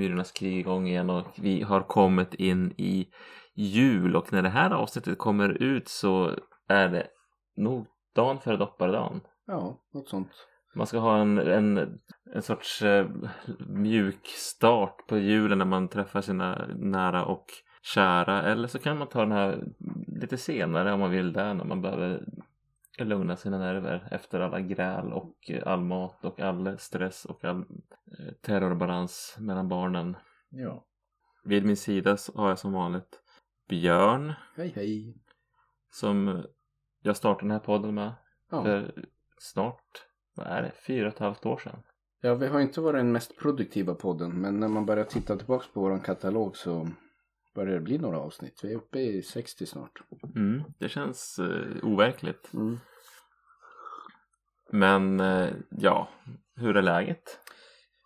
Myrornas krig igång igen och vi har kommit in i jul och när det här avsnittet kommer ut så är det nog dagen före dopparedagen. Ja, något sånt. Man ska ha en, en, en sorts eh, mjuk start på julen när man träffar sina nära och kära eller så kan man ta den här lite senare om man vill där när man behöver lugna sina nerver efter alla gräl och all mat och all stress och all eh, terrorbalans mellan barnen. Ja. Vid min sida så har jag som vanligt Björn Hej hej. som jag startade den här podden med Ja. för snart, vad är det, fyra och ett halvt år sedan. ja, vi har inte varit den mest produktiva podden men när man börjar titta tillbaka på vår katalog så börjar det bli några avsnitt. Vi är uppe i 60 snart. Mm, det känns eh, overkligt. Mm. Men eh, ja, hur är läget?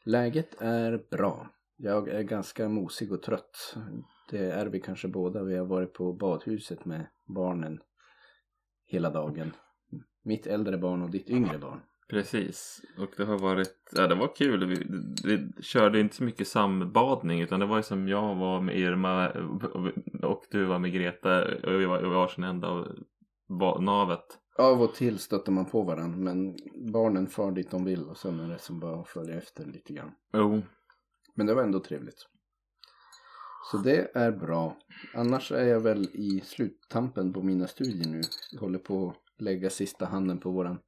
Läget är bra. Jag är ganska mosig och trött. Det är vi kanske båda. Vi har varit på badhuset med barnen hela dagen. Mitt äldre barn och ditt yngre barn. Precis, och det har varit, ja det var kul. Vi, vi körde inte så mycket sambadning utan det var ju som jag var med Irma och- du var med Greta och vi var i varsin ända av navet. Av och till stöter man på varandra men barnen far dit de vill och sen är det som bara följa efter lite grann. Jo, Men det var ändå trevligt. Så det är bra. Annars är jag väl i sluttampen på mina studier nu. Jag håller på att lägga sista handen på våran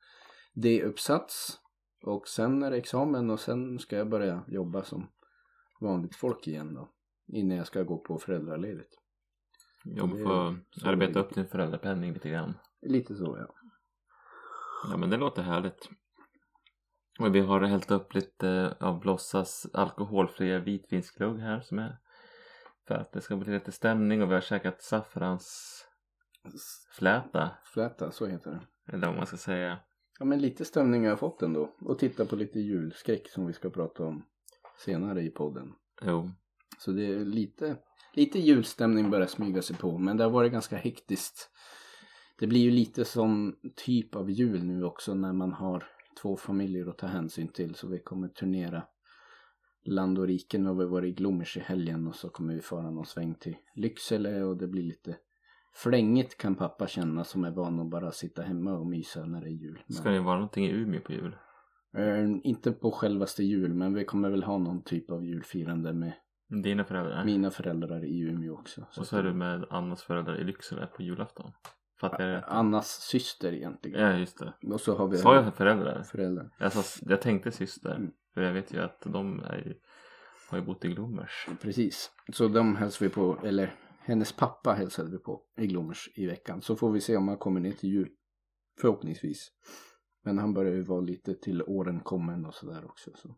D-uppsats. Och sen är det examen och sen ska jag börja jobba som vanligt folk igen då. Innan jag ska gå på föräldraledigt. får så arbeta upp din föräldrapenning lite grann. Lite så ja. Ja men det låter härligt. Och vi har hällt upp lite av Blossas alkoholfria vitvinsglögg här som är för att det ska bli lite stämning och vi har käkat saffransfläta Fläta, så heter det. eller vad man ska säga. Ja men lite stämning har jag fått ändå. Och titta på lite julskräck som vi ska prata om senare i podden. Jo, Så det är lite, lite julstämning börjar smyga sig på. Men det har varit ganska hektiskt. Det blir ju lite som typ av jul nu också när man har två familjer att ta hänsyn till. Så vi kommer turnera land och rike. Nu har vi varit i Glommers i helgen och så kommer vi fara någon sväng till Lycksele och det blir lite flängigt kan pappa känna som är van att bara sitta hemma och mysa när det är jul. Men- ska det vara någonting i Umeå på jul? Eh, inte på självaste jul men vi kommer väl ha någon typ av julfirande med Dina föräldrar? mina föräldrar i Umeå också. Och så är du med Annas föräldrar i Lycksele på julafton? Fattar jag rätt? Annas syster egentligen. Ja just det. Och så har vi Sa jag föräldrar? föräldrar. Jag, sa, jag tänkte syster. Mm. För jag vet ju att de ju, har ju bott i Glommers. Precis. Så de hälsar vi på, eller hennes pappa hälsade vi på i Glommers i veckan. Så får vi se om han kommer ner till jul. Förhoppningsvis. Men han börjar ju vara lite till åren kommen och sådär också. Så.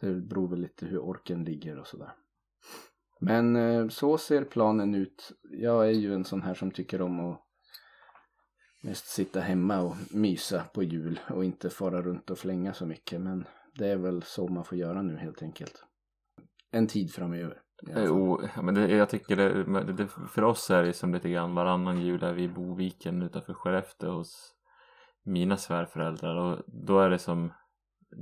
Det beror väl lite hur orken ligger och sådär. Men eh, så ser planen ut. Jag är ju en sån här som tycker om att mest sitta hemma och mysa på jul och inte fara runt och flänga så mycket. Men det är väl så man får göra nu helt enkelt. En tid framöver. Jo, men det, jag tycker det, det, för oss är det som lite grann varannan jul är vi i Boviken utanför Skellefteå hos mina svärföräldrar och då är det som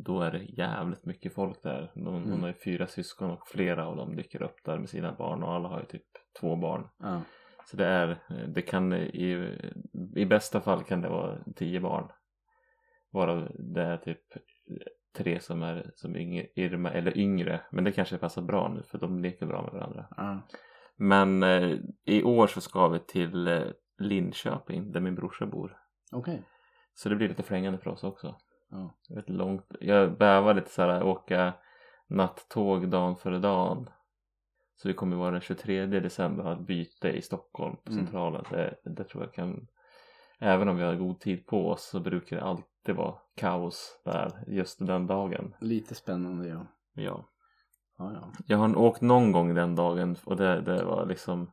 då är det jävligt mycket folk där. De, Hon Mm. har ju fyra syskon och flera av dem dyker upp där med sina barn och alla har ju typ två barn. Ja. Så det är, det kan i, i bästa fall kan det vara tio barn. Varav det är typ tre som är som yngre, Irma eller yngre. Men det kanske passar bra nu för de leker bra med varandra. Ja. Men eh, i år så ska vi till eh, Linköping där min brorsa bor. Okej. Så det blir lite flängande för oss också. Ja. Rätt långt. Jag bävar lite så här åka nattåg dagen före dagen. Så vi kommer vara den 23 december ha ett byte i Stockholm på Mm. centralen. Det, det tror jag kan Även om vi har god tid på oss så brukar det alltid vara kaos där just den dagen. Lite spännande ja. Ja. Ja, ja. Jag har åkt någon gång den dagen och det, det var liksom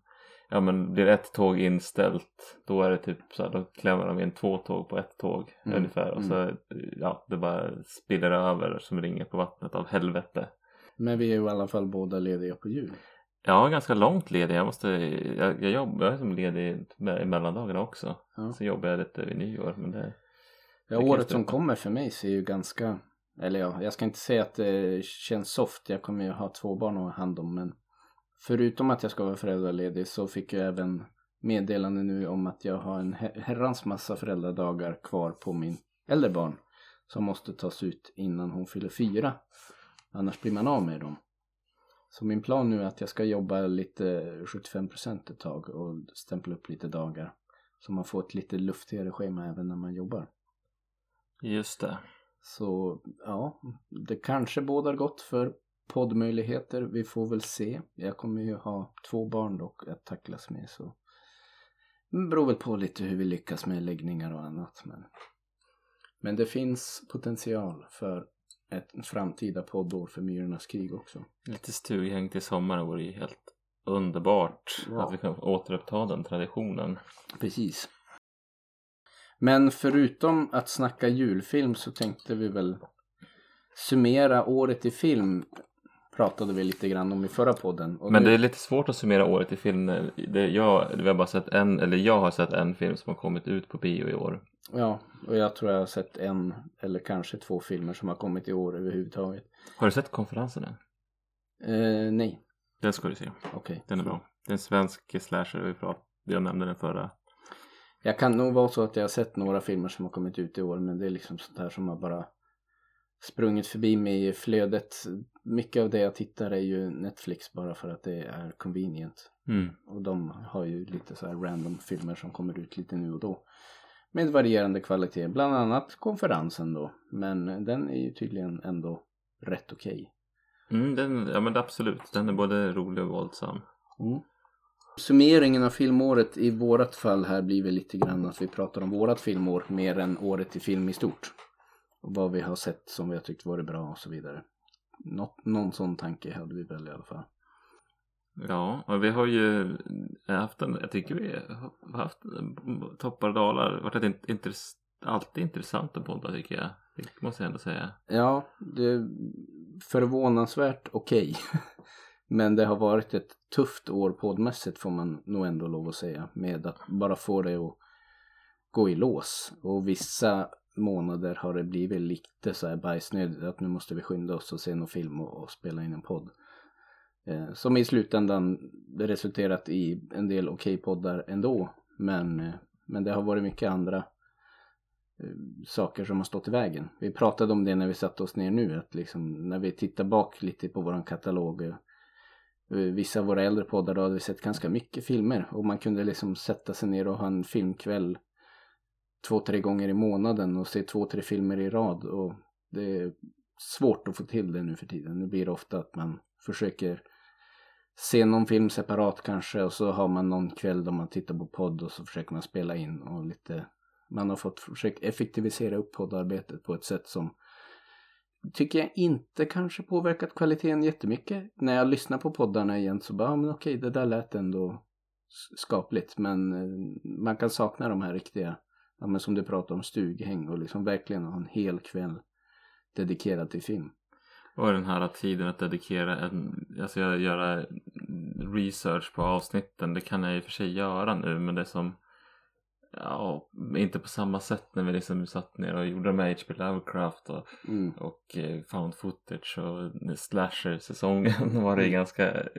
Ja men blir ett tåg inställt då är det typ så här, då klämmer de in två tåg på ett tåg Mm, ungefär och så ja det bara spiller över som ringer på vattnet av helvete. Men vi är ju i alla fall båda lediga på jul. Ja ganska långt ledig. Jag måste jag, jag jobbar som ledig i mellandagarna också. Ja. Så jobbar jag lite vid nyår men det Ja, Det året som stöta. kommer för mig ser ju ganska Eller ja, jag ska inte säga att det känns soft. Jag kommer ju ha två barn att ha hand om. Men förutom att jag ska vara föräldraledig så fick jag även meddelande nu om att jag har en herrans massa föräldradagar kvar på min äldre barn. Som måste tas ut innan hon fyller fyra. Annars blir man av med dem. Så min plan nu är att jag ska jobba lite 75% ett tag och stämpla upp lite dagar. Så man får ett lite luftigare schema även när man jobbar. Just det. Så ja, det kanske bådar gott för poddmöjligheter. Vi får väl se. Jag kommer ju ha två barn dock att tacklas med så det beror väl på lite hur vi lyckas med läggningar och annat. Men, men det finns potential för ett framtida poddår för Myrornas krig också. Lite stughäng till sommaren vore ju helt underbart Ja. att vi kan återuppta den traditionen. Precis. Men förutom att snacka julfilm så tänkte vi väl summera året i film pratade vi lite grann om i förra podden. Men nu- det är lite svårt att summera året i film. Det, jag, vi har bara sett en, eller jag har sett en film som har kommit ut på bio i år. Ja, och jag tror jag har sett en eller kanske två filmer som har kommit i år överhuvudtaget. Har du sett konferensen än? Eh, nej, Den ska du se. okej. Den är bra. Det är en svensk slasher vi pratade Jag nämnde den förra. Jag kan nog vara så att jag har sett några filmer som har kommit ut i år men det är liksom sånt här som har bara sprungit förbi mig i flödet. Mycket av det jag tittar är ju Netflix bara för att det är convenient. Mm. Och de har ju lite så här random filmer som kommer ut lite nu och då. Med varierande kvalitet, bland annat konferensen då. Men den är ju tydligen ändå rätt okej. Mm, den, ja men absolut. Den är både rolig och våldsam. Summeringen av filmåret i vårat fall här blir väl lite grann att vi pratar om vårat filmår mer än året i film i stort. Och vad vi har sett som vi har tyckt varit bra och så vidare. Något, någon sån tanke hade vi väl i alla fall. Ja, och vi har ju haft en, jag tycker vi har haft toppar och dalar. Det har varit ett intress, alltid intressant att podda tycker jag. Det måste jag ändå säga. Ja, det är förvånansvärt okej. Men det har varit ett tufft år poddmässigt får man nog ändå lov att säga. Med att bara få det att gå i lås. Och vissa månader har det blivit lite så här bajsnödigt att nu måste vi skynda oss och se någon film och, och spela in en podd. Eh, som i slutändan resulterat i en del okej poddar ändå. Men, eh, men det har varit mycket andra eh, saker som har stått i vägen. Vi pratade om det när vi satte oss ner nu, att liksom när vi tittar bak lite på våran katalog. eh, eh Vissa av våra äldre poddar då hade vi sett ganska mycket filmer och man kunde liksom sätta sig ner och ha en filmkväll två, tre gånger i månaden och se två, tre filmer i rad och det är svårt att få till det nu för tiden. Nu blir det ofta att man försöker se någon film separat kanske och så har man någon kväll då man tittar på podd och så försöker man spela in och lite man har fått försöka effektivisera upp poddarbetet på ett sätt som tycker jag inte kanske påverkat kvaliteten jättemycket. När jag lyssnar på poddarna igen så bara, ja men okej, det där lät ändå skapligt. Men eh, man kan sakna de här riktiga, ja men som du pratar om, stughäng och liksom verkligen ha en hel kväll dedikerad till film. Och den här tiden att dedikera en, alltså jag göra research på avsnitten. Det kan jag i och för sig göra nu men det är som Ja, inte på samma sätt när vi liksom satt ner och gjorde med H.P. Lovecraft och, Mm. och eh, found footage och slasher-säsongen var det ganska, eh,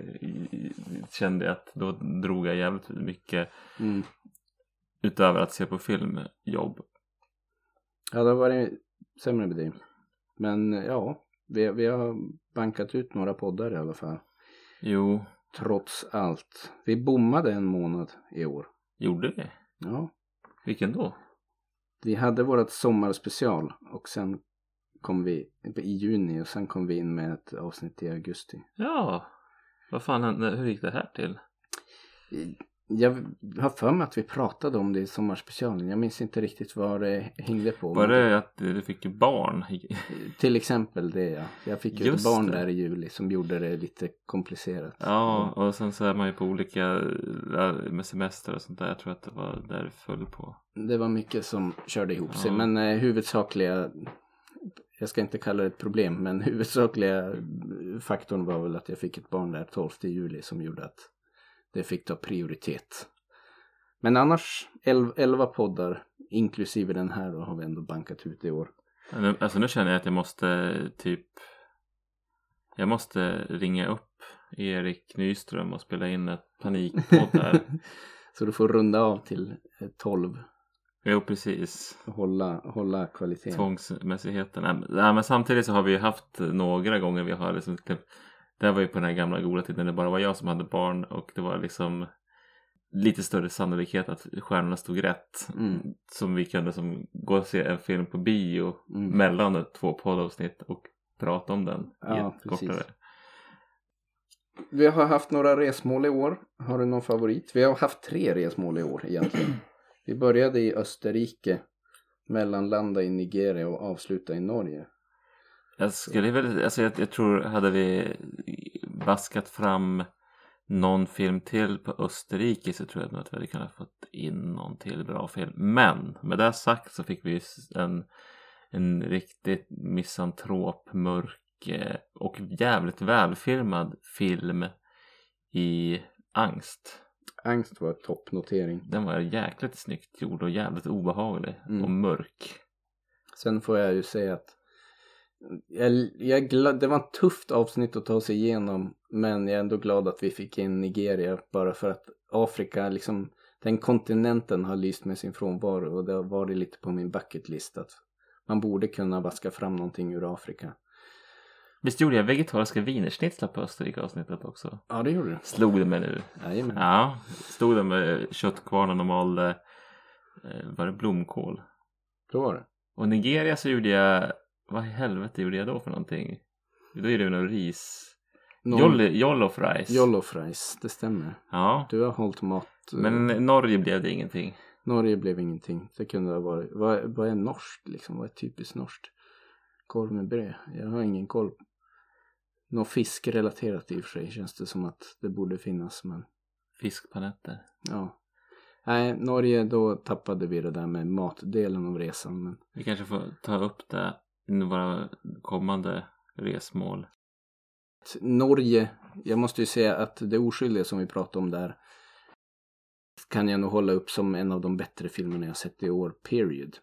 kände jag att då drog jag jävligt mycket Mm. utöver att se på film, jobb. Ja, det har varit sämre med det. Men ja, vi, vi har bankat ut några poddar i alla fall. Jo, Trots allt. Vi bommade en månad i år. gjorde vi? Ja, Vilken då? Vi hade vårt sommarspecial och sen kom vi i juni och sen kom vi in med ett avsnitt i augusti. Ja, vad fan hände, hur gick det här till? Jag har för mig att vi pratade om det i sommarspecialen. Jag minns inte riktigt vad det hängde på. Var det att du fick barn? Till exempel det ja. Jag fick ju ett barn det. där i juli som gjorde det lite komplicerat. Ja, och sen så är man ju på olika med semester och sånt där. Jag tror att det var där det föll på. Det var mycket som körde ihop sig. Ja. Men eh, huvudsakliga, jag ska inte kalla det ett problem, men huvudsakliga faktorn var väl att jag fick ett barn där 12 juli som gjorde att det fick ta prioritet. Men annars 11, 11 poddar, inklusive den här då, har vi ändå bankat ut i år. Alltså nu känner jag att jag måste typ Jag måste ringa upp Erik Nyström och spela in ett panikpodd här. Så du får runda av till eh, 12 jo precis. hålla, hålla kvaliteten. Tvångsmässigheten. Nej, men- Nej men samtidigt så har vi ju haft några gånger vi har liksom typ, Det här var ju på den här gamla goda tiden det bara var jag som hade barn och det var liksom lite större sannolikhet att stjärnorna stod rätt. Mm. Som vi kunde som gå och se en film på bio Mm. mellan två poddavsnitt och prata om den i Ja, ett precis. kortare. Vi har haft några resmål i år. Har du någon favorit? Vi har haft tre resmål i år egentligen. Vi började i Österrike, mellanlanda i Nigeria och avsluta i Norge. Jag skulle väl, alltså jag, jag tror hade vi vaskat fram någon film till på Österrike så tror jag nog att vi hade kunnat fått in någon till bra film. Men med det sagt så fick vi en, en riktigt misantrop, mörk eh, och jävligt välfilmad film i Angst. Angst var toppnotering. Den var jäkligt snyggt gjord och jävligt obehaglig Mm. och mörk. Sen får jag ju säga att jag, jag är glad, det var ett tufft avsnitt att ta sig igenom men jag är ändå glad att vi fick in Nigeria bara för att Afrika, liksom den kontinenten har lyst med sin frånvaro och det har varit lite på min bucket list att man borde kunna vaska fram någonting ur Afrika. Visst gjorde jag vegetariska wienerschnitzlar på Österrike-avsnittet också? Ja, det gjorde du. Slog det mig nu. Jajamän. Ja, stod där med köttkvarnen och malde eh, var det blomkål. Då var det. Och Nigeria så gjorde jag, vad i helvete gjorde jag då för någonting? Då gjorde jag nog ris. Någon- jollof rice. Jollof rice, det stämmer. Ja, Du har hållit mat. eh, men Norge blev det ingenting. Norge blev ingenting. Det kunde ha varit. Vad, vad är norskt liksom? Vad är typiskt norskt? Korv med bröd. Jag har ingen koll. Något fiskrelaterat i och för sig känns det som att det borde finnas men Fiskpanetter. ja. Nej, Norge då tappade vi det där med matdelen av resan men Vi kanske får ta upp det våra kommande resmål. Norge, jag måste ju säga att det oskyldiga som vi pratade om där kan jag nog hålla upp som en av de bättre filmerna jag sett i år, period.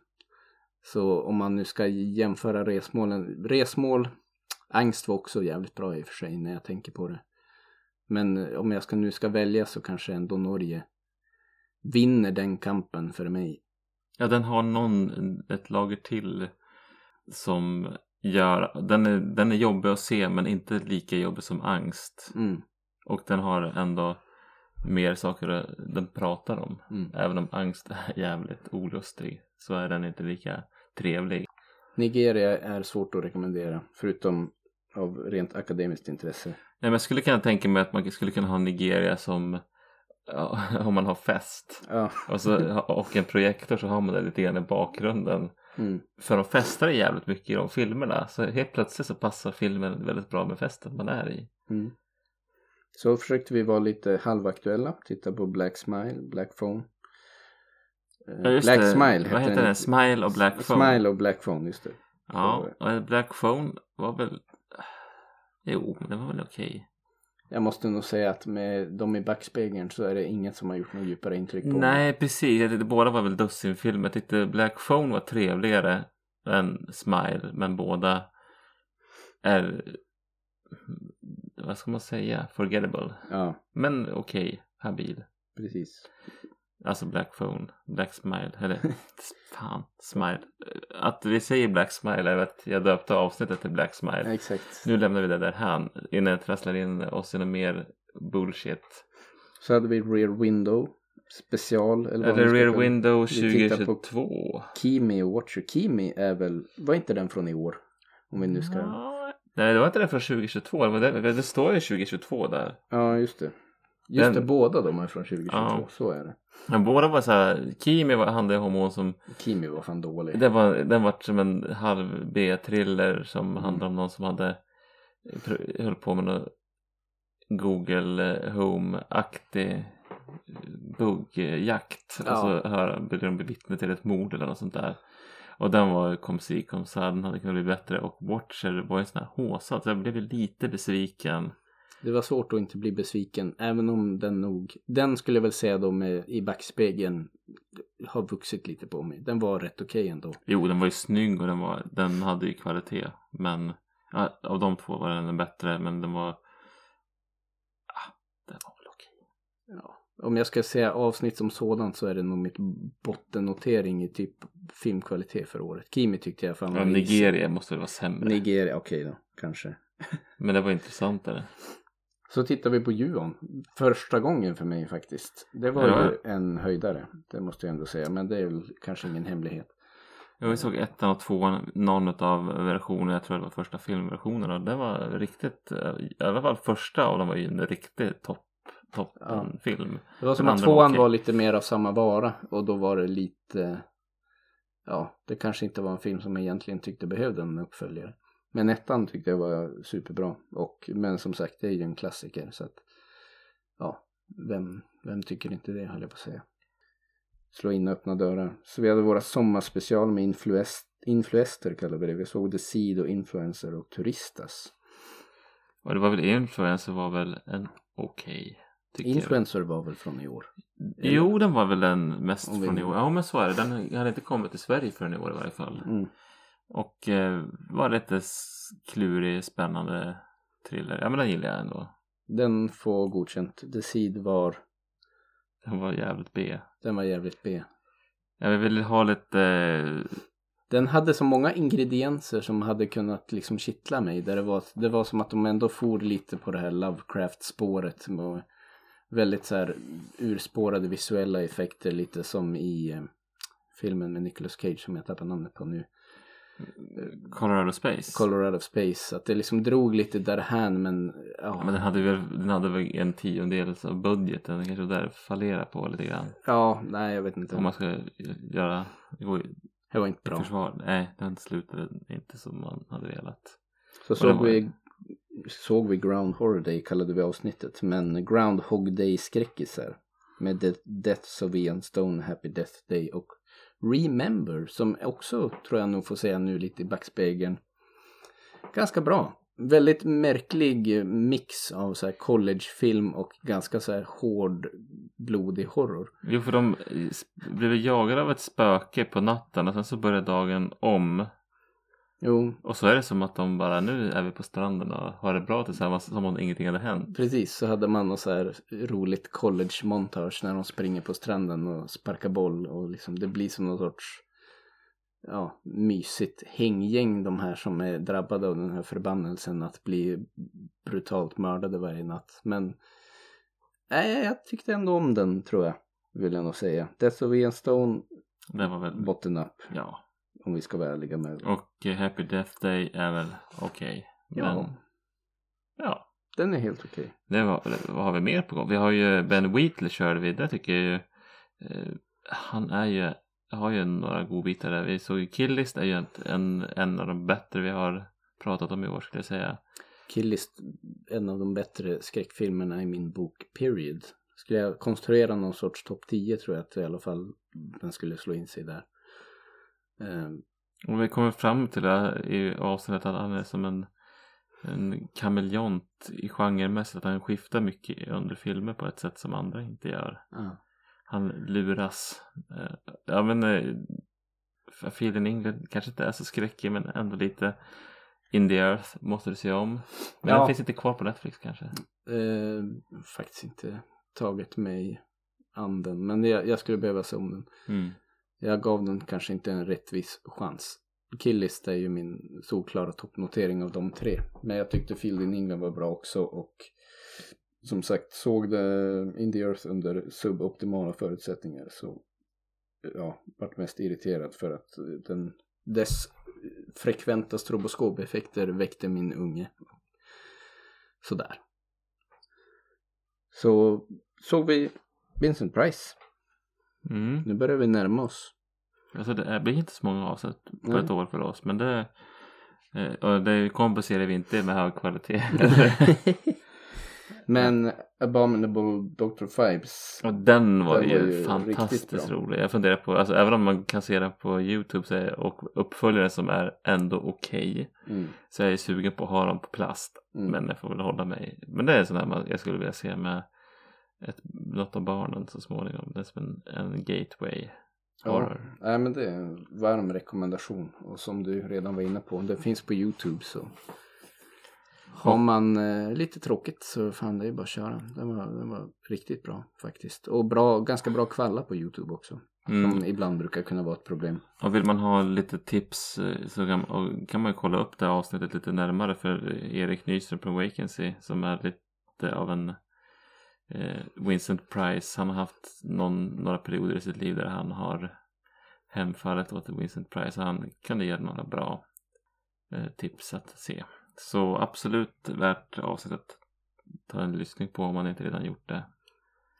Så om man nu ska jämföra resmålen, resmål, Angst var också jävligt bra i och för sig när jag tänker på det. Men om jag ska, nu ska välja så kanske ändå Norge vinner den kampen för mig. Ja, den har någon, ett lager till som gör, den är, den är jobbig att se men inte lika jobbig som angst. Mm, Och den har ändå mer saker den pratar om. mm. Även om angst är jävligt olustig så är den inte lika trevlig. Nigeria är svårt att rekommendera, förutom av rent akademiskt intresse. Nej, men jag skulle kunna tänka mig att man skulle kunna ha Nigeria som ja, om man har fest. Ja, Och, så, och en projektor så har man det lite grann i bakgrunden. Mm. För de festar jävligt mycket i de filmerna. Så helt plötsligt så passar filmen väldigt bra med festen man är i. Mm. Så försökte vi vara lite halvaktuella, titta på Black Smile, Black Phone. Eh, Ja, Black det. Smile Vad heter den? Smile och Black Phone. Smile och Black Phone, just det. Ja, och Black Phone var väl... Jo, men det var väl okej. Jag måste nog säga att med dem i backspegeln så är det inget som har gjort något djupare intryck på mig. Nej, precis. Jag tyckte båda var väl dussinfilmer. Jag tyckte Black Phone var trevligare än Smile. Men båda är... Vad ska man säga? Forgettable. Ja, Men okej, habil. precis. Alltså Black Phone, Black Smile, eller fan, Smile. Att vi säger Black Smile är att jag döpte avsnittet till Black Smile. Exakt. Nu lämnar vi det där här innan jag trasslar in oss i något mer bullshit. Så hade vi Rear Window special. Eller, Eller ska Rear kalla- Window Vi tittar på- 2022. Kimi och Watcher. Kimi är väl, var inte den från i år? Om vi nu ska... Ja. Nej, det var inte den från 2022. Det, var det, det står ju 2022 där. Ja, just det. Just Den- det, båda de är från 2022. Ja. Så är det. Men båda var så här, Kimi om hon som Kimi var fan dålig. Den var, den var som en halv B-thriller som Mm. handlade om någon som hade höll på med någon Google eh, Home-aktig buggjakt och Ja. så hör, blir de vittne till ett mord eller något sånt där. Och den var kom si kom så den hade kunnat bli bättre och Watcher var ju sån här håsad så jag blev lite besviken. Det var svårt att inte bli besviken, även om den nog, den skulle jag väl säga då med i backspegeln har vuxit lite på mig. Den var rätt okej ändå. Jo, den var ju snygg och den, var, den hade ju kvalitet. Men ja, av de två var den bättre. Men den var... Ah, den var väl okej. Ja. Om jag ska säga avsnitt som sådant så är det nog mitt bottennotering i typ filmkvalitet för året. Kimi tyckte jag fan Ja, var Nigeria måste väl vara sämre. Nigeria, okej då, kanske. Men det var intressantare. Så tittar vi på Juon. Första gången för mig faktiskt. Det var Ja. ju en höjdare. Det måste jag ändå säga. Men det är väl kanske ingen hemlighet. Jag såg ettan och tvåan, någon av versionerna, jag tror det var första filmversionen och det var riktigt, eh, i alla fall första av dem var ju en riktig topp, toppen film. Det var som Den att var tvåan okej. var lite mer av samma vara. Och då var det lite... Ja, det kanske inte var en film som jag egentligen tyckte behövde en uppföljare. Men ettan tyckte jag var superbra. Och, men som sagt, det är ju en klassiker. Så att, ja, vem, vem tycker inte det, höll jag på att säga. Slå in öppna dörrar. Så vi hade våra sommarspecial med influes, influester kallar vi det. Vi såg The Seed och Influencer och Turistas. Och det var väl Influencer var väl en okej. jag. Influencer var väl från i år? Jo, den var väl den mest Om från i år. Ja, men så är det. Den hade inte kommit till Sverige förrän i år i varje fall. Mm. Och eh, var lite klurig, spännande thriller. Ja, men den gillar jag ändå. Den får godkänt. The Seed var, Den var jävligt B. den var jävligt B. Jag vill ha lite... eh, Den hade så många ingredienser som hade kunnat liksom kittla mig. Där det, var, det var som att de ändå for lite på det här Lovecraft-spåret. Väldigt så här urspårade visuella effekter. Lite som i eh, filmen med Nicolas Cage som jag tappar namnet på nu. Colorado Space. Colorado Space. Att det liksom drog lite därhän men ja. men den hade, väl, den hade väl en tiondel av budgeten. Det kanske där fallerar på lite grann. Ja, nej jag vet inte. Om man ska göra... gå i Det var inte bra. försvar. Nej, den slutade inte som man hade velat. Så Och såg den var- vi, såg vi Ground Horror Day kallade vi avsnittet. Men Groundhog Day skräckisar. Med Deaths of Ian Stone, Happy Death Day och Remember. Som också tror jag nog får säga nu lite i backspegeln. Ganska bra. Väldigt märklig mix av så här collegefilm och ganska så här hård blodig horror. Jo, för de eh, blev jagade av ett spöke på natten och sen så börjar dagen om. Jo, Och så är det som att de bara, nu är vi på stranden och har det bra tillsammans som om ingenting hade hänt. Precis, så hade man något så här roligt college-montage när de springer på stranden och sparkar boll och liksom det blir som någon sorts ja, mysigt hänggäng de här som är drabbade av den här förbannelsen att bli brutalt mördade varje natt. Men nej, jag tyckte ändå om den tror jag, vill jag nog säga. Death of Ian Stone, Det var väl, bottom up, ja. Om vi ska vara ärliga med det. Och eh, Happy Death Day är väl okej. Ja. Men, ja. Den är helt okej. Det var, vad har vi mer på gång? Vi har ju Ben Wheatley körde vi. Det tycker jag ju. Eh, han är ju, har ju några godbitar där. Vi såg ju Killist är ju en, en, en av de bättre vi har pratat om i år skulle jag säga. Killist, en av de bättre skräckfilmerna i min bok Period. Skulle jag konstruera någon sorts topp 10 tror jag att i alla fall den skulle slå in sig där. Ehm, Och vi kommer fram till det i avsnittet att han är som en, en kameleont i genremässigt. Att han skiftar mycket under filmer på ett sätt som andra inte gör. ja. Han luras. Eh, ja men eh, Fear in England kanske inte är så skräckig men ändå lite In the Earth måste du se om. Men Ja. den finns inte kvar på Netflix kanske. Ehm, faktiskt inte tagit mig an den. Men jag, jag skulle behöva se om den. Mm. Jag gav den kanske inte en rättvis chans. Killist är ju min solklara toppnotering av de tre. Men jag tyckte Field in England var bra också och som sagt såg det In the Earth under suboptimala förutsättningar så ja, vart mest irriterad för att den, dess frekventa stroboskopeffekter väckte min unge. Sådär. Så såg vi Vincent Price. Mm. Nu börjar vi närma oss. Alltså det blir inte så många avsnitt på Nej. ett år för oss. Men det, eh, och det kompenserar vi inte med hög kvalitet. Men Abominable Dr. Fibes. Och den var, Den ju, var ju fantastiskt rolig. Jag funderar på, alltså även om man kan se den på Youtube så är, och uppföljare som är ändå okej. Mm. så jag är sugen på att ha dem på plast. Mm. Men jag får väl hålla mig. Men det är sån här jag skulle vilja se med ett, något av barnen så småningom. Det är som en, en gateway. Ja, Horror. nej, men det är en varm rekommendation. Och som du redan var inne på, det finns på Youtube så. Har man eh, lite tråkigt så fan det är bara att köra. Den var, den var riktigt bra faktiskt. Och bra, ganska bra kvalla på Youtube också. Mm. Som ibland brukar kunna vara ett problem. Och vill man ha lite tips eh, så kan, kan man ju kolla upp det här avsnittet lite närmare för Erik Nyström på Vacancy som är lite av en eh, Eh, Vincent Price. Han har haft någon, några perioder i sitt liv där han har hemfallit åt Vincent Price. och Han kan ge några bra eh, tips att se. Så absolut värt avsnittet att ta en lyssning på om man inte redan gjort det.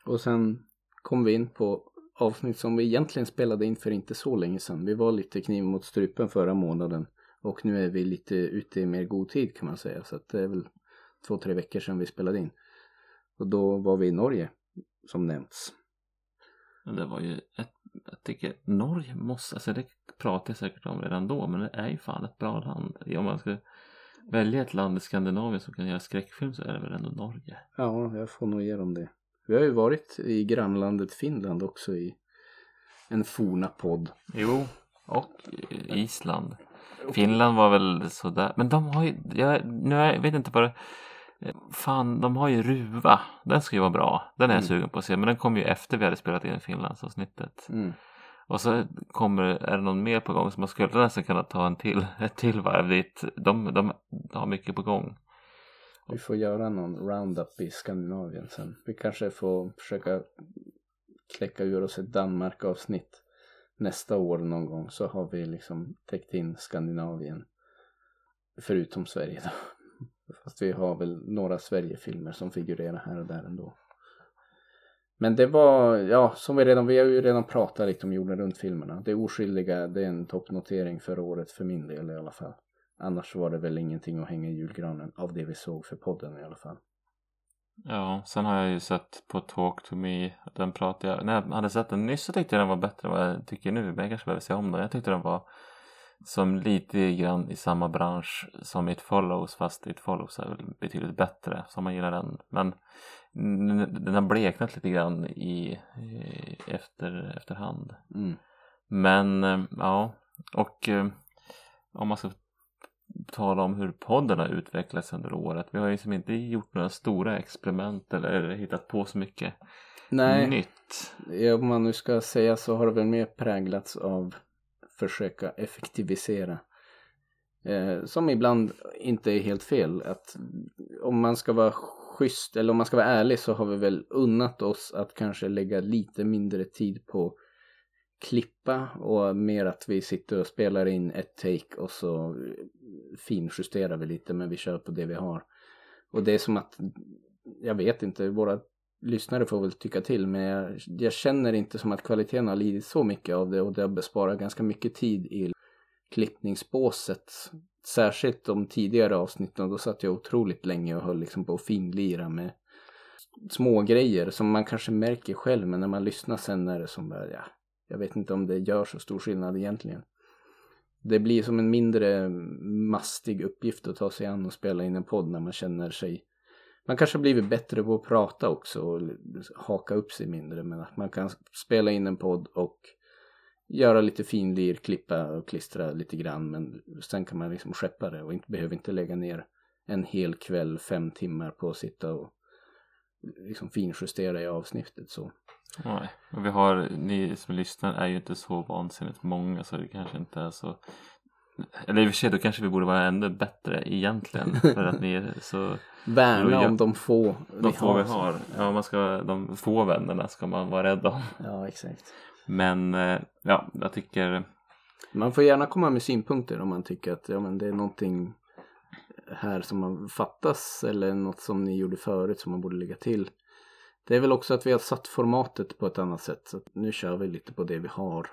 Och sen kom vi in på avsnitt som vi egentligen spelade in för inte så länge sedan. Vi var lite kniv mot strupen förra månaden. Och nu är vi lite ute i mer god tid kan man säga. Så att det är väl två, tre veckor sedan vi spelade in. Och då var vi i Norge, som nämnts. Det var ju ett, jag tycker Norge måste, alltså det pratar jag säkert om redan då, men det är ju fan ett bra land. Om man ska välja ett land i Skandinavien som kan göra skräckfilm så är det väl ändå Norge. Ja, jag får nog ge dem det. Vi har ju varit i grannlandet Finland också i en forna podd. Jo, och Island. Finland var väl sådär, men de har ju, jag, nu jag vet inte vad det Fan, de har ju Ruva. Den ska ju vara bra. Den är jag Mm. sugen på att se. Men den kom ju efter vi hade spelat in Finlandsavsnittet. Mm. Och så kommer, är det någon mer på gång så man skulle nästan kunna ta en till, ett till varv dit. De, de har mycket på gång. Vi får göra någon roundup i Skandinavien sen. Vi kanske får försöka kläcka ur oss ett Danmark-avsnitt nästa år någon gång. Så har vi liksom täckt in Skandinavien. Förutom Sverige då. Fast vi har väl några Sverigefilmer som figurerar här och där ändå. Men det var, ja, som vi redan, vi har ju redan pratat lite om jorden runt-filmerna. Det oskyldiga, det är en toppnotering för året för min del i alla fall. Annars var det väl ingenting att hänga i julgranen av det vi såg för podden i alla fall. Ja, sen har jag ju sett på Talk to Me. Den pratade jag, när jag hade sett den nyss så tyckte jag den var bättre än vad jag tycker nu. Men jag kanske behöver se om den. Jag tyckte den var som lite grann i samma bransch som It Follows. Fast It Follows är väl betydligt bättre. Så man gillar den. Men den har bleknat lite grann i, i efter, efterhand. Mm. Men eh, ja, och eh, om man ska tala om hur podden har utvecklats under året. Vi har ju som inte gjort några stora experiment eller hittat på så mycket Nej, nytt. Ja, om man nu ska säga så har det väl mer präglats av försöka effektivisera. Eh, som ibland inte är helt fel. Att om man ska vara schysst eller om man ska vara ärlig så har vi väl unnat oss att kanske lägga lite mindre tid på klippa och mer att vi sitter och spelar in ett take och så finjusterar vi lite men vi kör på det vi har. Och det är som att, jag vet inte, våra lyssnare får väl tycka till men jag, jag känner inte som att kvaliteten har lidit så mycket av det och det har besparat ganska mycket tid i klippningsbåset. Särskilt de tidigare avsnitten, då satt jag otroligt länge och höll liksom på att finlira med små grejer som man kanske märker själv men när man lyssnar sen är det som bara, ja, jag vet inte om det gör så stor skillnad egentligen. Det blir som en mindre mastig uppgift att ta sig an och spela in en podd när man känner sig man kanske har blivit bättre på att prata också och haka upp sig mindre men att man kan spela in en podd och göra lite finlir, klippa och klistra lite grann men sen kan man liksom skeppa det och inte, behöver inte lägga ner en hel kväll, fem timmar på att sitta och liksom finjustera i avsnittet så. Nej, och vi har, ni som lyssnar är ju inte så vansinnigt många så det kanske inte är så eller i och för sig då kanske vi borde vara ännu bättre egentligen för att ni är så Värna om de få de få vi har. Ja, man ska, de få vännerna ska man vara rädd om. Ja, exakt. Men eh, ja, jag tycker Man får gärna komma med synpunkter om man tycker att ja, men det är någonting här som man fattas eller något som ni gjorde förut som man borde lägga till. Det är väl också att vi har satt formatet på ett annat sätt så nu kör vi lite på det vi har.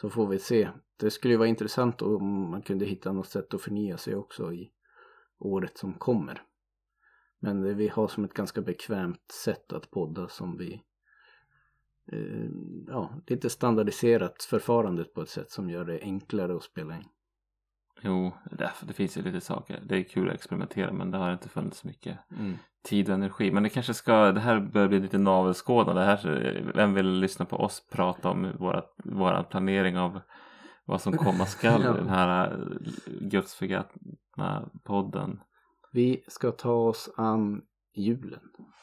Så får vi se. Det skulle ju vara intressant om man kunde hitta något sätt att förnya sig också i året som kommer. Men det, vi har som ett ganska bekvämt sätt att podda som vi eh, ja, lite standardiserat förfarandet på ett sätt som gör det enklare att spela in. Jo, det, det finns ju lite saker. Det är kul att experimentera men det har inte funnits mycket Mm. tid och energi. Men det kanske ska, det här börjar bli lite navelskådande. Här, vem vill lyssna på oss prata om våra, våra planering av vad som komma skall Ja. i den här eh, gudsförgätna podden. Vi ska ta oss an julen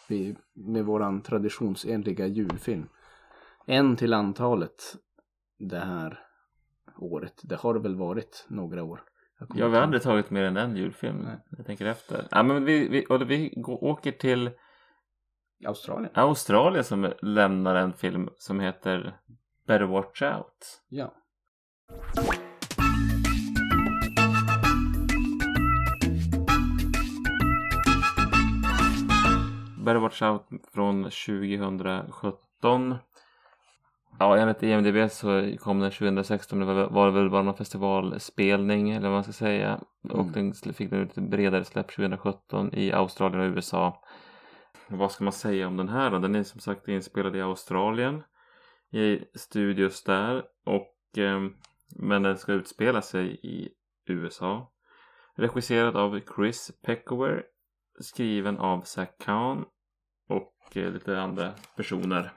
vi, med våran traditionsenliga julfilm. En till antalet det här året. Det har det väl varit några år. Jag har aldrig tagit mer än en julfilm. Nej. Jag tänker efter. Ja, men vi, vi, vi går, åker till Australien. Australien som lämnar en film som heter Better Watch Out. Ja. Better Watch Out från 2017. Ja, enligt IMDB så kom den 2016. Det var, väl bara någon festivalspelning eller vad man ska säga. Och Mm. den sl- fick nu ett bredare släpp 2017 i Australien och USA. Vad ska man säga om den här då? Den är som sagt inspelad i Australien. I studios där. Och, ehm, men den ska utspela sig i USA. Regisserad av Chris Peckover. Skriven av Zac Kahn. Och eh, lite andra personer.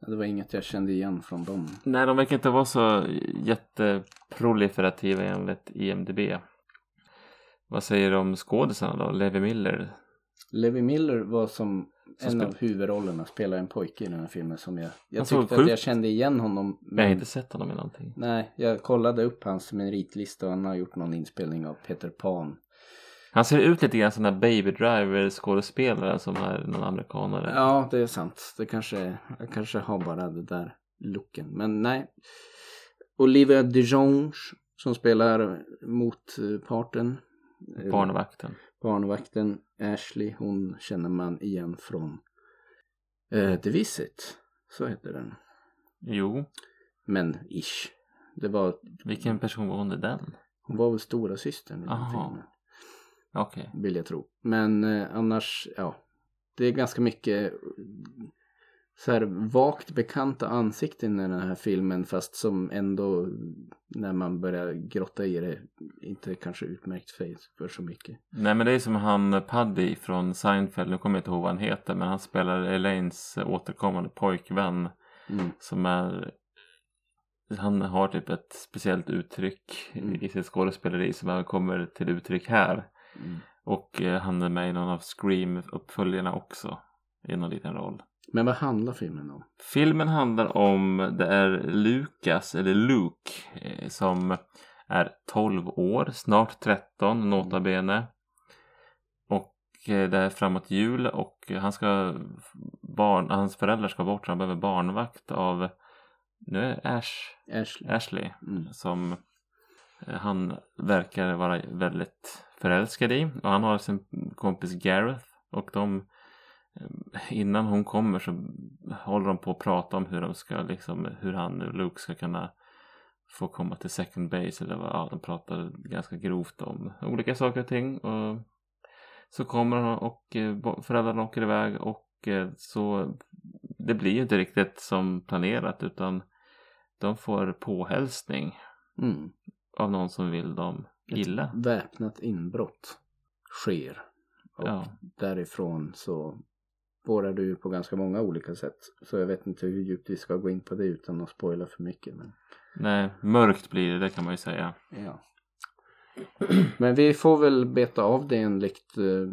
Det var inget jag kände igen från dem. Nej, de verkar inte vara så jätteproliferativa enligt IMDB. Vad säger du om skådisarna då? Levi Miller? Levi Miller var som Som en spel- av huvudrollerna, spelar en pojke i den här filmen som jag... Jag såg tyckte sjukt- att jag kände igen honom. Men jag har inte sett honom i någonting. nej, jag kollade upp hans meritlista och han har gjort någon inspelning av Peter Pan. Han ser ut lite grann som den Baby Driver skådespelaren som är någon amerikanare. Ja, det är sant. Det kanske, jag kanske har bara det där looken. Men nej. Olivia DeJonge som spelar motparten. Eh, Barnvakten. Barnvakten Ashley, hon känner man igen från eh, The Visit. Så heter den. Jo, Men ish. Det var, vilken person var hon i den? hon var väl stora systern i den Aha. filmen. Okej. Vill jag tro. Men eh, annars, ja. Det är ganska mycket så här vagt bekanta ansikten i den här filmen fast som ändå när man börjar grotta i det inte kanske utmärkt för så mycket. Nej men det är som han Paddy från Seinfeld, nu kommer jag inte ihåg vad han heter men han spelar Elaines återkommande pojkvän Mm. som är han har typ ett speciellt uttryck Mm. i sitt skådespeleri som kommer till uttryck här. Mm. Och eh, han är med i någon av Scream-uppföljarna också. I någon liten roll. Men vad handlar filmen om? Filmen handlar om, det är Lukas, eller Luke, eh, som är 12 år, snart 13, nota bene. Och eh, det är framåt jul och han ska, barn, hans föräldrar ska bort så han behöver barnvakt av, nu är Ash, Ashley. Ashley Mm. som eh, han verkar vara väldigt förälskad i. Och han har sin kompis Gareth och de innan hon kommer så håller de på att prata om hur de ska liksom hur han och Luke ska kunna få komma till second base eller vad, ja, de pratar ganska grovt om olika saker och ting och så kommer han och eh, föräldrarna åker iväg och eh, så det blir ju inte riktigt som planerat utan de får påhälsning Mm. av någon som vill dem illa. Väpnat inbrott sker. Och Ja. därifrån så spårar du på ganska många olika sätt. Så jag vet inte hur djupt vi ska gå in på det utan att spoila för mycket. Men, Nej, mörkt blir det, det kan man ju säga. ja. men vi får väl beta av det enligt eh,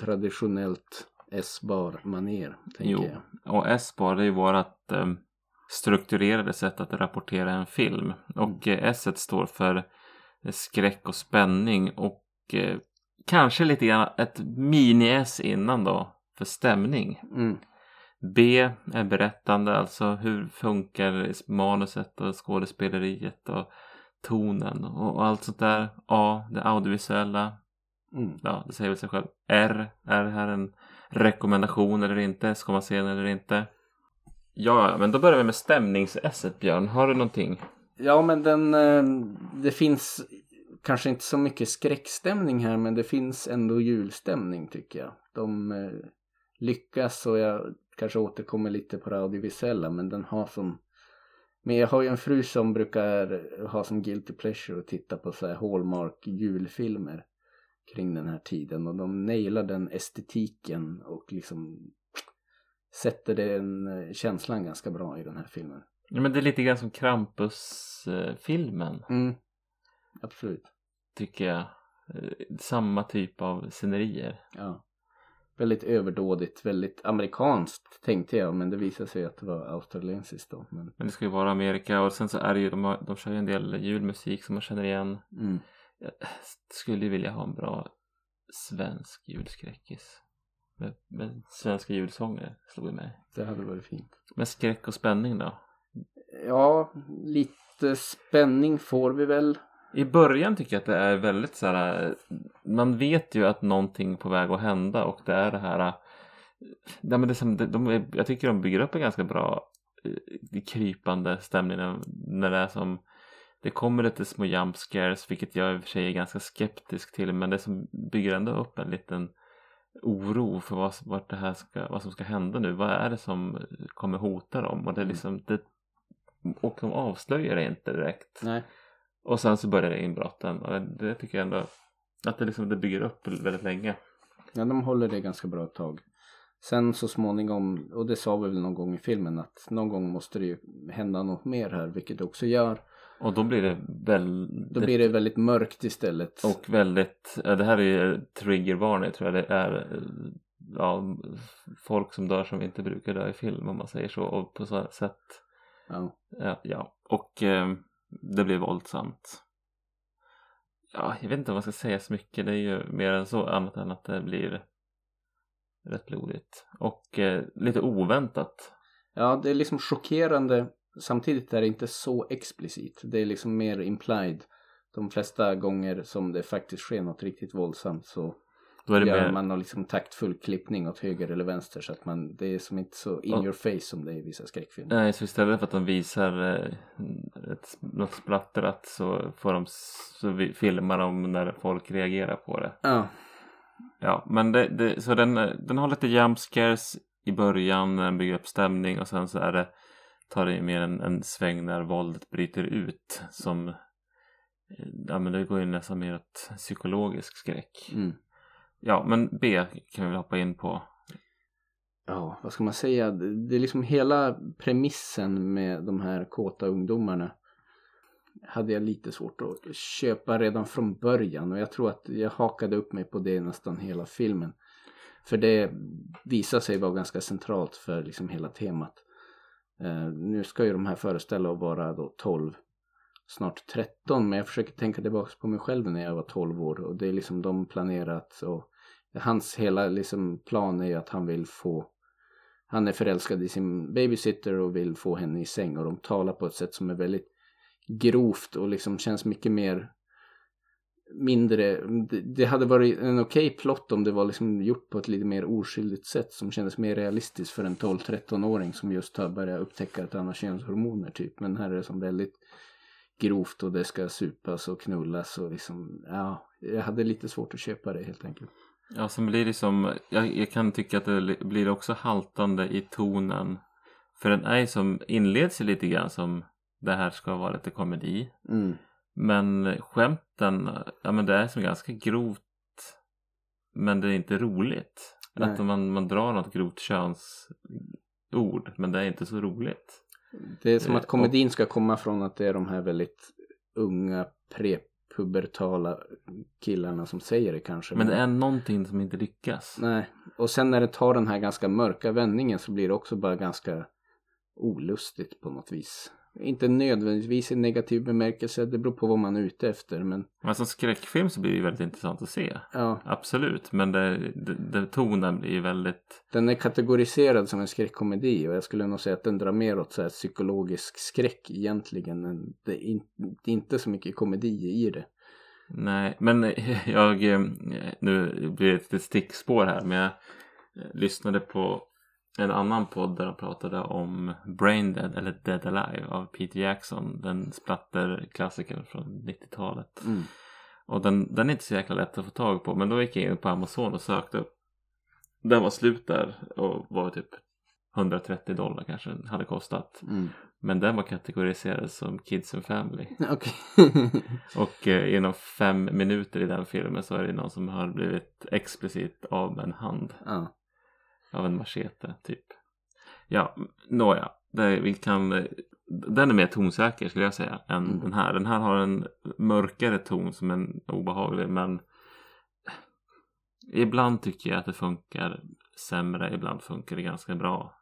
traditionellt S-bar maner tänker Jo. jag. Och S-bar det är ju vårat eh, strukturerade sätt att rapportera en film. Och eh, S står för skräck och spänning och eh, kanske lite grann ett mini-S innan då för stämning. Mm. B är berättande, alltså hur funkar manuset och skådespeleriet och tonen och, och allt sånt där. A, det audiovisuella. Mm. Ja, det säger väl sig själv. R, är det här en rekommendation eller inte? Ska man se den eller inte? Ja, men då börjar vi med stämnings-S Björn. Har du någonting? Ja men den, eh, det finns kanske inte så mycket skräckstämning här men det finns ändå julstämning tycker jag. de eh, lyckas och jag kanske återkommer lite på det audiovisuella men den har som men jag har ju en fru som brukar ha som guilty pleasure att titta på så här Hallmark julfilmer kring den här tiden och de nailar den estetiken och liksom sätter den eh, känslan ganska bra i den här filmen. Ja, men det är lite grann som Krampus-filmen. Mm. Absolut. Tycker jag. Eh, Samma typ av scenerier. Ja. Väldigt överdådigt, väldigt amerikanskt tänkte jag men det visade sig att det var australiensiskt då. Men... Men det ska ju vara Amerika och sen så är det ju, de, har, de kör ju en del julmusik som man känner igen. Mm. Jag skulle ju vilja ha en bra svensk julskräckis. Med, med svenska julsånger slog vi mig. Det hade varit fint. Men skräck och spänning då? Ja, lite spänning får vi väl. I början tycker jag att det är väldigt så här. Man vet ju att någonting är på väg att hända och det är det här. Ja, men det som, de, jag tycker de bygger upp en ganska bra eh, krypande stämning när- det är som det kommer lite små jump scares vilket jag i och för sig är ganska skeptisk till men det som bygger ändå upp en liten oro för vad, vart det här ska, vad som ska hända nu. Vad är det som kommer hota dem? Och det är liksom det, och de avslöjar det inte direkt. Nej. Och sen så börjar det inbrotten och det, tycker jag ändå att det, liksom, det bygger upp väldigt länge. Ja, de håller det ganska bra ett tag. Sen så småningom, och det sa vi väl någon gång i filmen att någon gång måste det ju hända något mer här, vilket det också gör. Och då blir det väldigt... Då blir det väldigt mörkt istället. Och väldigt, det här är ju triggervarning tror jag det är ja, folk som dör som inte brukar dö i film om man säger så och på så sätt Ja. ja, ja. och eh, det blir våldsamt ja, jag vet inte om man ska säga så mycket det är ju mer än så annat än att det blir rätt blodigt och eh, lite oväntat ja, det är liksom chockerande. Samtidigt är det inte så explicit. Det är liksom mer implied. De flesta gånger som det faktiskt sker något riktigt våldsamt så då är det gör mer, man någon liksom taktfull klippning åt höger eller vänster så att man, det är som inte så in Ja. your face som det är i vissa skräckfilmer. Nej, så istället för att de visar eh, ett, något splattrat så får de så vi, filmar de när folk reagerar på det. Ja, Ja, men det, det, så den, eh, den har lite jump scares i början när den bygger upp stämning och sen så är det tar det mer en, en sväng när våldet bryter ut som eh, ja men det går ju nästan mer åt psykologisk skräck. mm. Ja, men B kan vi väl hoppa in på. ja, vad ska man säga? Det är liksom hela premissen med de här kåta ungdomarna hade jag lite svårt att köpa redan från början och jag tror att jag hakade upp mig på det nästan hela filmen. För det visar sig vara ganska centralt för liksom hela temat. Eh, nu ska ju de här föreställa att vara då 12, snart 13 men jag försöker tänka tillbaka på mig själv när jag var 12 år. Och det är liksom de planerat och hans hela liksom plan är ju att han vill få han är förälskad i sin babysitter och vill få henne i säng. Och de talar på ett sätt som är väldigt grovt och liksom känns mycket mer mindre. Det, hade varit en okej plott om det var liksom gjort på ett lite mer oskyldigt sätt som kändes mer realistiskt för en 12-13-åring som just har börjat upptäcka ett annat könshormoner typ. Men här är det som väldigt grovt och det ska supas och knullas och liksom ja jag hade lite svårt att köpa det helt enkelt Ja, sen blir det som, jag, jag kan tycka att det li- blir också haltande i tonen. För den är ju som, inleds ju lite grann som det här ska vara lite komedi. mm. Men skämten, ja men det är som ganska grovt. Men det är inte roligt. Nej. Att man, man drar något grovt könsord. Men det är inte så roligt. Det är som Eh, att komedin ska komma från att det är de här väldigt unga prepubertala killarna som säger det kanske. Men det är någonting som inte lyckas. Nej, och sen när det tar den här ganska mörka vändningen så blir det också bara ganska olustigt på något vis. Inte nödvändigtvis i negativ bemärkelse, det beror på vad man är ute efter men Men som skräckfilm så blir det ju väldigt intressant att se. ja, Absolut, men det, det, det, tonen blir väldigt den är kategoriserad som en skräckkomedi och jag skulle nog säga att den drar mer åt så här psykologisk skräck egentligen. Det är, in, det är inte så mycket komedi i det. Nej, men jag, eh, nu blir det ett stickspår här, men jag eh, lyssnade på en annan podd där de pratade om Brain Dead eller Dead Alive av Peter Jackson, den splatterklassikern från 90-talet. Mm. Och den, den är inte så jäkla lätt att få tag på, men då gick jag in på Amazon och sökte upp den var slut där och var typ 130 dollar kanske den hade kostat. Mm. Men den var kategoriserad som Kids and Family. Okej. Och eh, inom fem minuter i den filmen så är det någon som har blivit explicit av med en hand. ja. Av en machete typ. Ja, nåja. Det, vi kan, eh, den är mer tonsäker skulle jag säga än Mm. den här. Den här har en mörkare ton som är obehaglig men ibland tycker jag att det funkar sämre, ibland funkar det ganska bra.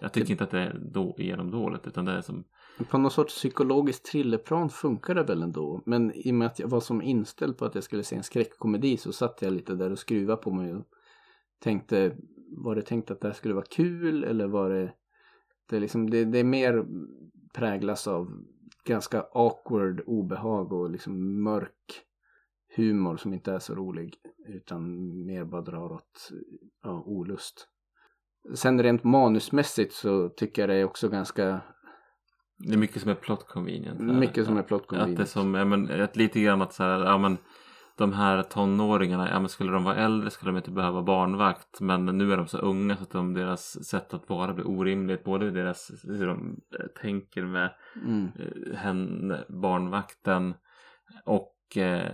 Jag tycker Det- inte att det är då, genomdåligt utan det är som På något sorts psykologiskt thrillerplan funkar det väl ändå. Men i och med att jag var som inställd på att jag skulle se en skräckkomedi så satt jag lite där och skruvade på mig och tänkte var det tänkt att det här skulle vara kul eller var det det är, liksom, det, det är mer präglas av ganska awkward obehag och liksom mörk humor som inte är så rolig utan mer bara drar åt ja, olust. Sen rent manusmässigt så tycker jag det är också ganska Det är mycket som är plot convenient. mycket som är plot Att det är convenient. som, ja, men, att lite grann att så här, ja men de här tonåringarna, ja men skulle de vara äldre skulle de inte behöva barnvakt. Men nu är de så unga så att de, deras sätt att vara blir orimligt. Både deras, hur de tänker med Mm. eh, henne, barnvakten och eh,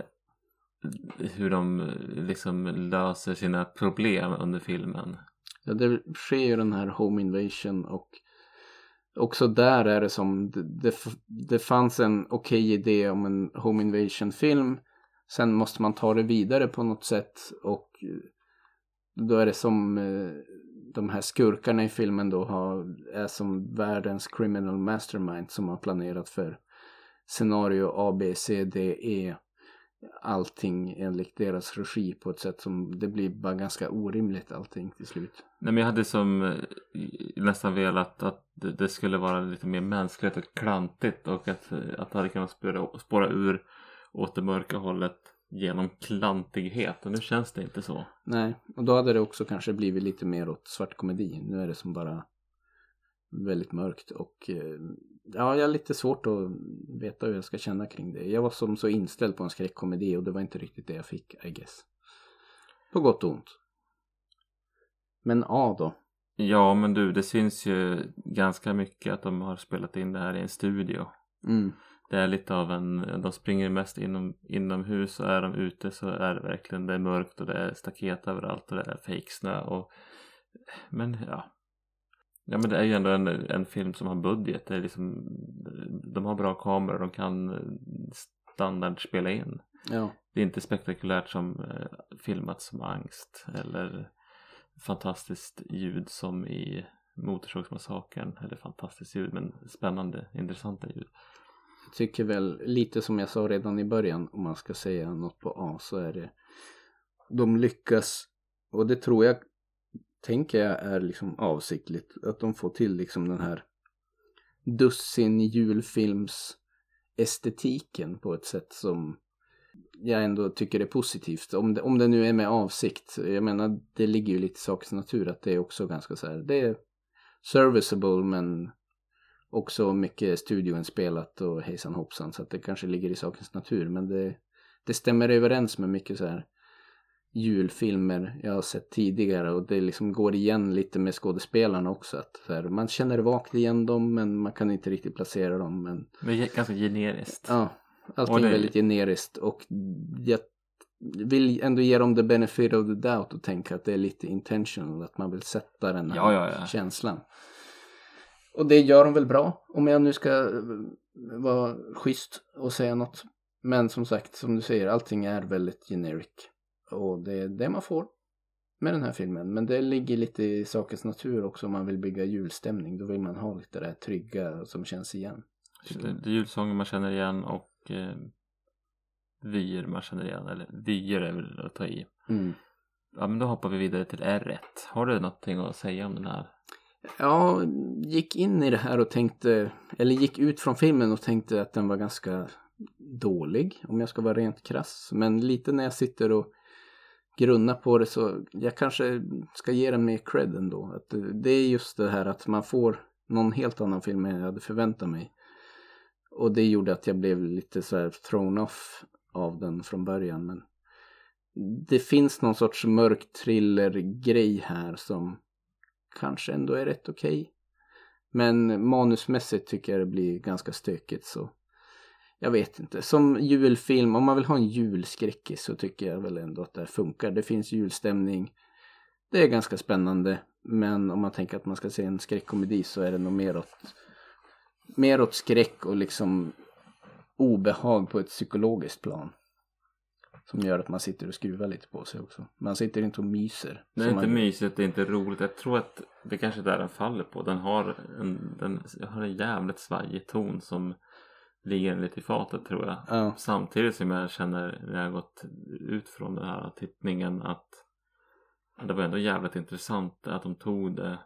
hur de eh, liksom löser sina problem under filmen. Ja, det sker ju den här home invasion och också där är det som det, det, det fanns en okej idé om en home invasion film. Sen måste man ta det vidare på något sätt och eh, då är det som eh, de här skurkarna i filmen då har, är som världens criminal mastermind som har planerat för scenario A, B, C, D, E allting enligt deras regi på ett sätt som det blir bara ganska orimligt allting till slut. Nej men jag hade som eh, nästan velat att det skulle vara lite mer mänskligt och klantigt och att, att det hade kunnat spåra, spåra ur åt det mörka hållet genom klantighet och nu känns det inte så. Nej, och då hade det också kanske blivit lite mer åt svart komedi. Nu är det som bara väldigt mörkt och eh, ja, jag har lite svårt att veta hur jag ska känna kring det. Jag var som så inställd på en skräckkomedi och det var inte riktigt det jag fick, I guess. På gott och ont. Men A då? Ja men du det syns ju ganska mycket att de har spelat in det här i en studio. Mm. Det är lite av en, de springer mest inom, inomhus och är de ute så är det verkligen, det är mörkt och det är staket överallt och det är fejksnö och men ja. Ja men det är ju ändå en, en film som har budget, det är liksom, de har bra kameror, de kan standard spela in. Ja. Det är inte spektakulärt som eh, filmat som angst eller fantastiskt ljud som i Motorsågsmassakern. Eller fantastiskt ljud men spännande, intressanta ljud. Jag tycker väl lite som jag sa redan i början om man ska säga något på A så är det de lyckas och det tror jag tänker jag är liksom avsiktligt att de får till liksom den här dussin julfilms estetiken på ett sätt som jag ändå tycker är positivt. Om det, om det nu är med avsikt. Jag menar det ligger ju lite i sakens natur att det är också ganska så här. Det är serviceable men också mycket studioinspelat och hejsan hoppsan så att det kanske ligger i sakens natur men det, det stämmer överens med mycket så här julfilmer jag har sett tidigare och det liksom går igen lite med skådespelarna också att här, man känner vagt igen dem men man kan inte riktigt placera dem men Det är ganska generiskt. ja allting det- är väldigt generiskt och jag vill ändå ge dem the benefit of the doubt och tänka att det är lite intentional att man vill sätta den här Ja, ja, ja. känslan. Och det gör de väl bra om jag nu ska eh, vara schysst och säga något. Men som sagt, som du säger, allting är väldigt generic. Och det är det man får med den här filmen. Men det ligger lite i sakens natur också om man vill bygga julstämning. Då vill man ha lite det där trygga som känns igen. Det är julsånger man känner igen och eh, vyer man känner igen. Eller vyer är väl att ta i. Mm. Ja men då hoppar vi vidare till R1. Har du någonting att säga om den här? Ja, gick in i det här och tänkte, eller gick ut från filmen och tänkte att den var ganska dålig om jag ska vara rent krass. Men lite när jag sitter och grunnar på det så jag kanske ska ge den mer cred ändå. Att det- är just det här att man får någon helt annan film än jag hade förväntat mig. Och det gjorde att jag blev lite så här thrown off av den från början. Men det finns någon sorts mörk thriller-grej här som kanske ändå är rätt okej. Men manusmässigt tycker jag det blir ganska stökigt så jag vet inte. Som julfilm, om man vill ha en julskräckis så tycker jag väl ändå att det här funkar. Det finns julstämning. Det är ganska spännande. Men om man tänker att man ska se en skräckkomedi så är det nog mer åt, mer åt skräck och liksom obehag på ett psykologiskt plan. Som gör att man sitter och skruvar lite på sig också. Man sitter inte och myser. Det är inte man- mysigt, det är inte roligt. Jag tror att det kanske är där den faller på. Den har en, den har en jävligt svajig ton som ligger lite i fatet tror jag. Ja, Samtidigt som jag känner när jag har gått ut från den här tittningen att det var ändå jävligt intressant att de tog det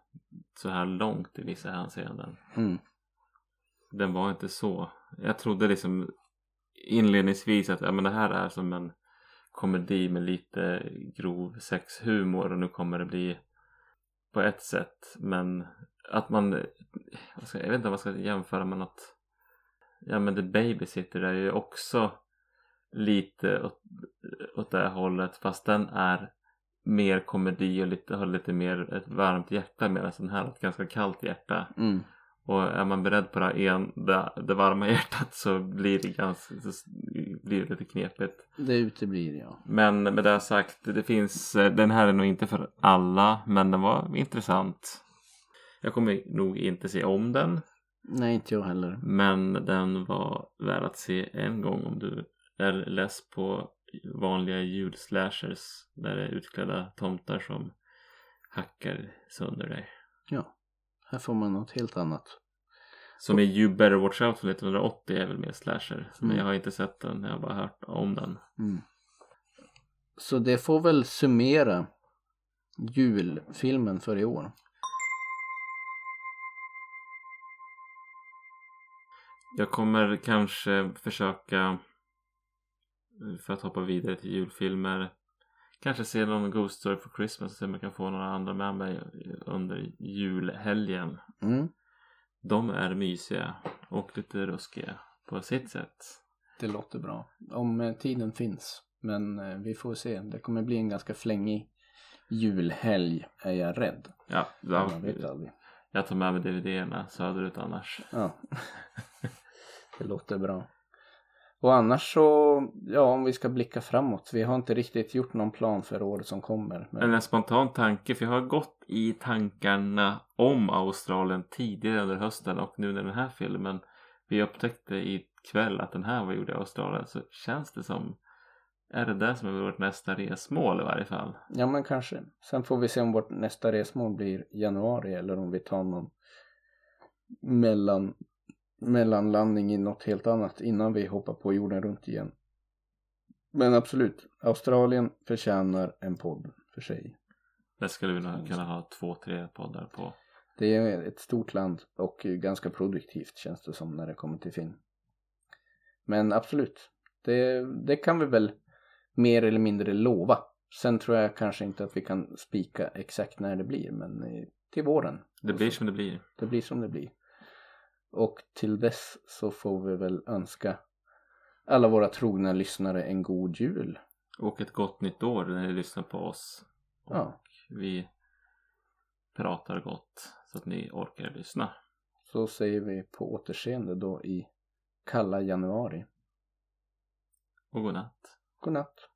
så här långt i vissa hänseenden. mm, Den var inte så. Jag trodde liksom inledningsvis att ja, men det här är som en komedi med lite grov sexhumor och nu kommer det bli på ett sätt men att man ska, jag vet inte om man ska jämföra med något ja men The Babysitter är ju också lite åt, åt det här hållet fast den är mer komedi och lite, har lite mer ett varmt hjärta medan den här har ett ganska kallt hjärta mm och är man beredd på det, en, det, det varma hjärtat så blir det ganska blir det lite knepigt. Det uteblir ja. Men med det sagt, det finns, eh, den här är nog inte för alla men den var intressant. Jag kommer nog inte se om den Nej, inte jag heller. men den var värd att se en gång om du är less på vanliga julslashers där det är utklädda tomtar som hackar sönder dig. Ja, här får man något helt annat. Som är You Better Watch Out från 1980 är väl mer slasher. Men Mm. jag har inte sett den, jag har bara hört om den. Mm. Så det får väl summera julfilmen för i år. Jag kommer kanske försöka för att hoppa vidare till julfilmer kanske se någon Ghost Story for Christmas och se om jag kan få några andra med mig under julhelgen. Mm. De är mysiga och lite ruskiga på sitt sätt. Det låter bra. Om eh, tiden finns. Men eh, vi får se. Det kommer bli en ganska flängig julhelg är jag rädd. Ja, Man vet aldrig. jag tar med mig DVD-erna söderut annars. Ja. det låter bra. Och annars så, ja om vi ska blicka framåt. Vi har inte riktigt gjort någon plan för året som kommer. Men... En spontan tanke, för jag har gått i tankarna om Australien tidigare under hösten och nu när den här filmen vi upptäckte ikväll att den här var gjord i Australien så känns det som är det där som är vårt nästa resmål i varje fall. Ja men kanske. Sen får vi se om vårt nästa resmål blir januari eller om vi tar någon mellan, mellanlandning i något helt annat innan vi hoppar på jorden runt igen. Men absolut, Australien förtjänar en podd för sig. Det skulle vi nog kunna ha två, tre poddar på. Det är ett stort land och ganska produktivt känns det som när det kommer till film. Men absolut, det, det kan vi väl mer eller mindre lova. Sen tror jag kanske inte att vi kan spika exakt när det blir, men till våren. Det blir som det blir. Det blir som det blir. Och till dess så får vi väl önska alla våra trogna lyssnare en god jul. Och ett gott nytt år när ni lyssnar på oss. Och Ja. vi pratar gott så att ni orkar lyssna. Så säger vi på återseende då i kalla januari. Och godnatt. God natt.